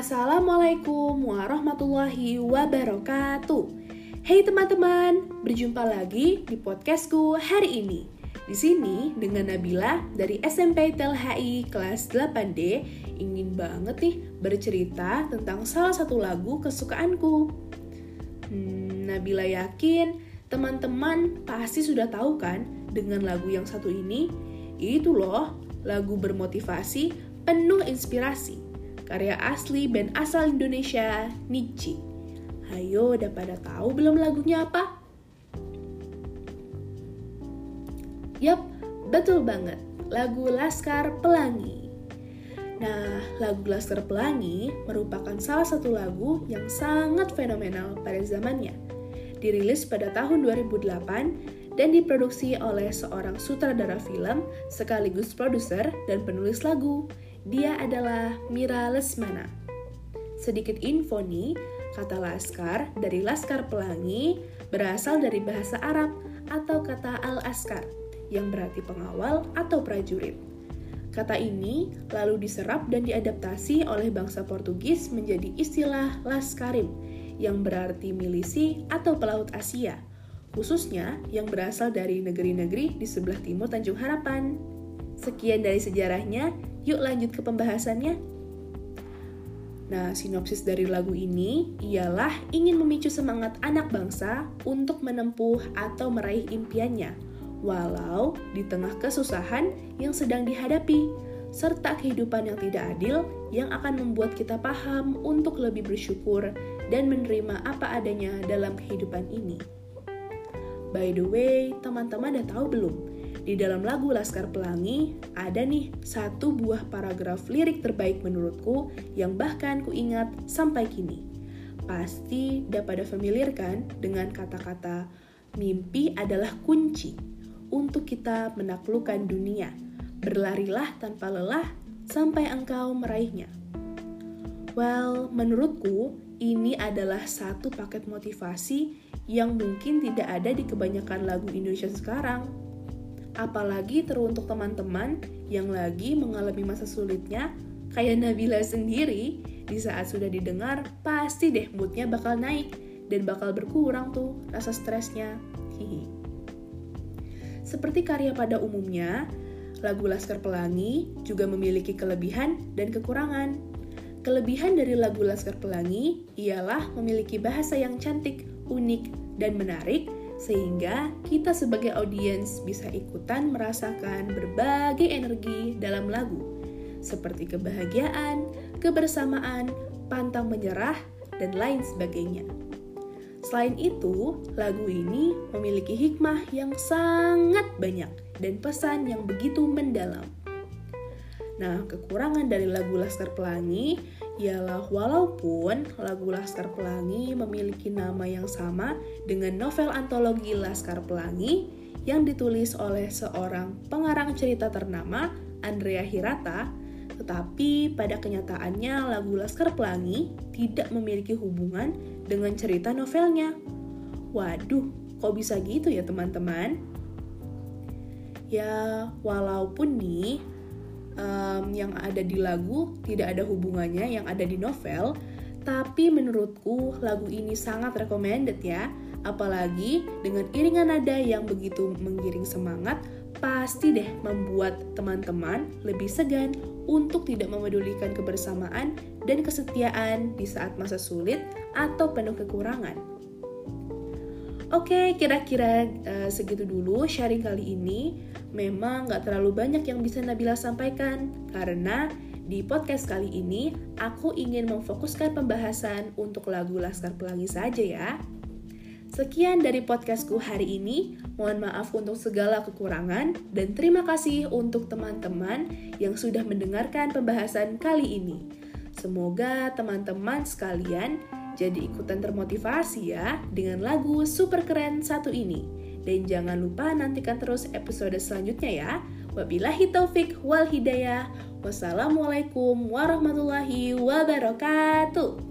Assalamualaikum warahmatullahi wabarakatuh. Hey teman-teman, berjumpa lagi di podcastku hari ini. Di sini dengan Nabila dari SMP TLHI kelas 8D ingin banget nih bercerita tentang salah satu lagu kesukaanku. Hmm, Nabila yakin teman-teman pasti sudah tahu kan dengan lagu yang satu ini? Itu loh, lagu bermotivasi penuh inspirasi karya asli band asal Indonesia, Nichi. Ayo, udah pada tahu belum lagunya apa? Yap, betul banget. Lagu Laskar Pelangi. Nah, lagu Laskar Pelangi merupakan salah satu lagu yang sangat fenomenal pada zamannya. Dirilis pada tahun 2008 dan diproduksi oleh seorang sutradara film sekaligus produser dan penulis lagu, dia adalah Mira Lesmana. Sedikit info nih, kata laskar dari laskar pelangi berasal dari bahasa Arab atau kata al-askar yang berarti pengawal atau prajurit. Kata ini lalu diserap dan diadaptasi oleh bangsa Portugis menjadi istilah laskarim yang berarti milisi atau pelaut Asia, khususnya yang berasal dari negeri-negeri di sebelah timur Tanjung Harapan. Sekian dari sejarahnya, Yuk lanjut ke pembahasannya. Nah, sinopsis dari lagu ini ialah ingin memicu semangat anak bangsa untuk menempuh atau meraih impiannya, walau di tengah kesusahan yang sedang dihadapi, serta kehidupan yang tidak adil yang akan membuat kita paham untuk lebih bersyukur dan menerima apa adanya dalam kehidupan ini. By the way, teman-teman udah tahu belum di dalam lagu Laskar Pelangi, ada nih satu buah paragraf lirik terbaik menurutku yang bahkan ku ingat sampai kini. Pasti dapat familiar kan dengan kata-kata mimpi adalah kunci untuk kita menaklukkan dunia. Berlarilah tanpa lelah sampai engkau meraihnya. Well, menurutku ini adalah satu paket motivasi yang mungkin tidak ada di kebanyakan lagu Indonesia sekarang apalagi teruntuk teman-teman yang lagi mengalami masa sulitnya kayak Nabila sendiri di saat sudah didengar pasti deh moodnya bakal naik dan bakal berkurang tuh rasa stresnya. Hihi. Seperti karya pada umumnya lagu Laskar Pelangi juga memiliki kelebihan dan kekurangan. Kelebihan dari lagu Laskar Pelangi ialah memiliki bahasa yang cantik unik dan menarik sehingga kita sebagai audiens bisa ikutan merasakan berbagai energi dalam lagu, seperti kebahagiaan, kebersamaan, pantang menyerah, dan lain sebagainya. Selain itu, lagu ini memiliki hikmah yang sangat banyak dan pesan yang begitu mendalam. Nah, kekurangan dari lagu Laskar Pelangi ialah walaupun lagu Laskar Pelangi memiliki nama yang sama dengan novel antologi Laskar Pelangi yang ditulis oleh seorang pengarang cerita ternama Andrea Hirata, tetapi pada kenyataannya lagu Laskar Pelangi tidak memiliki hubungan dengan cerita novelnya. Waduh, kok bisa gitu ya teman-teman? Ya, walaupun nih um, yang ada di lagu tidak ada hubungannya yang ada di novel, tapi menurutku lagu ini sangat recommended ya. Apalagi dengan iringan nada yang begitu menggiring semangat, pasti deh membuat teman-teman lebih segan untuk tidak memedulikan kebersamaan dan kesetiaan di saat masa sulit atau penuh kekurangan. Oke, kira-kira uh, segitu dulu sharing kali ini. Memang gak terlalu banyak yang bisa Nabila sampaikan, karena di podcast kali ini aku ingin memfokuskan pembahasan untuk lagu Laskar Pelangi saja ya. Sekian dari podcastku hari ini. Mohon maaf untuk segala kekurangan dan terima kasih untuk teman-teman yang sudah mendengarkan pembahasan kali ini. Semoga teman-teman sekalian jadi ikutan termotivasi ya dengan lagu super keren satu ini. Dan jangan lupa nantikan terus episode selanjutnya ya. Wabillahi taufik wal hidayah. Wassalamualaikum warahmatullahi wabarakatuh.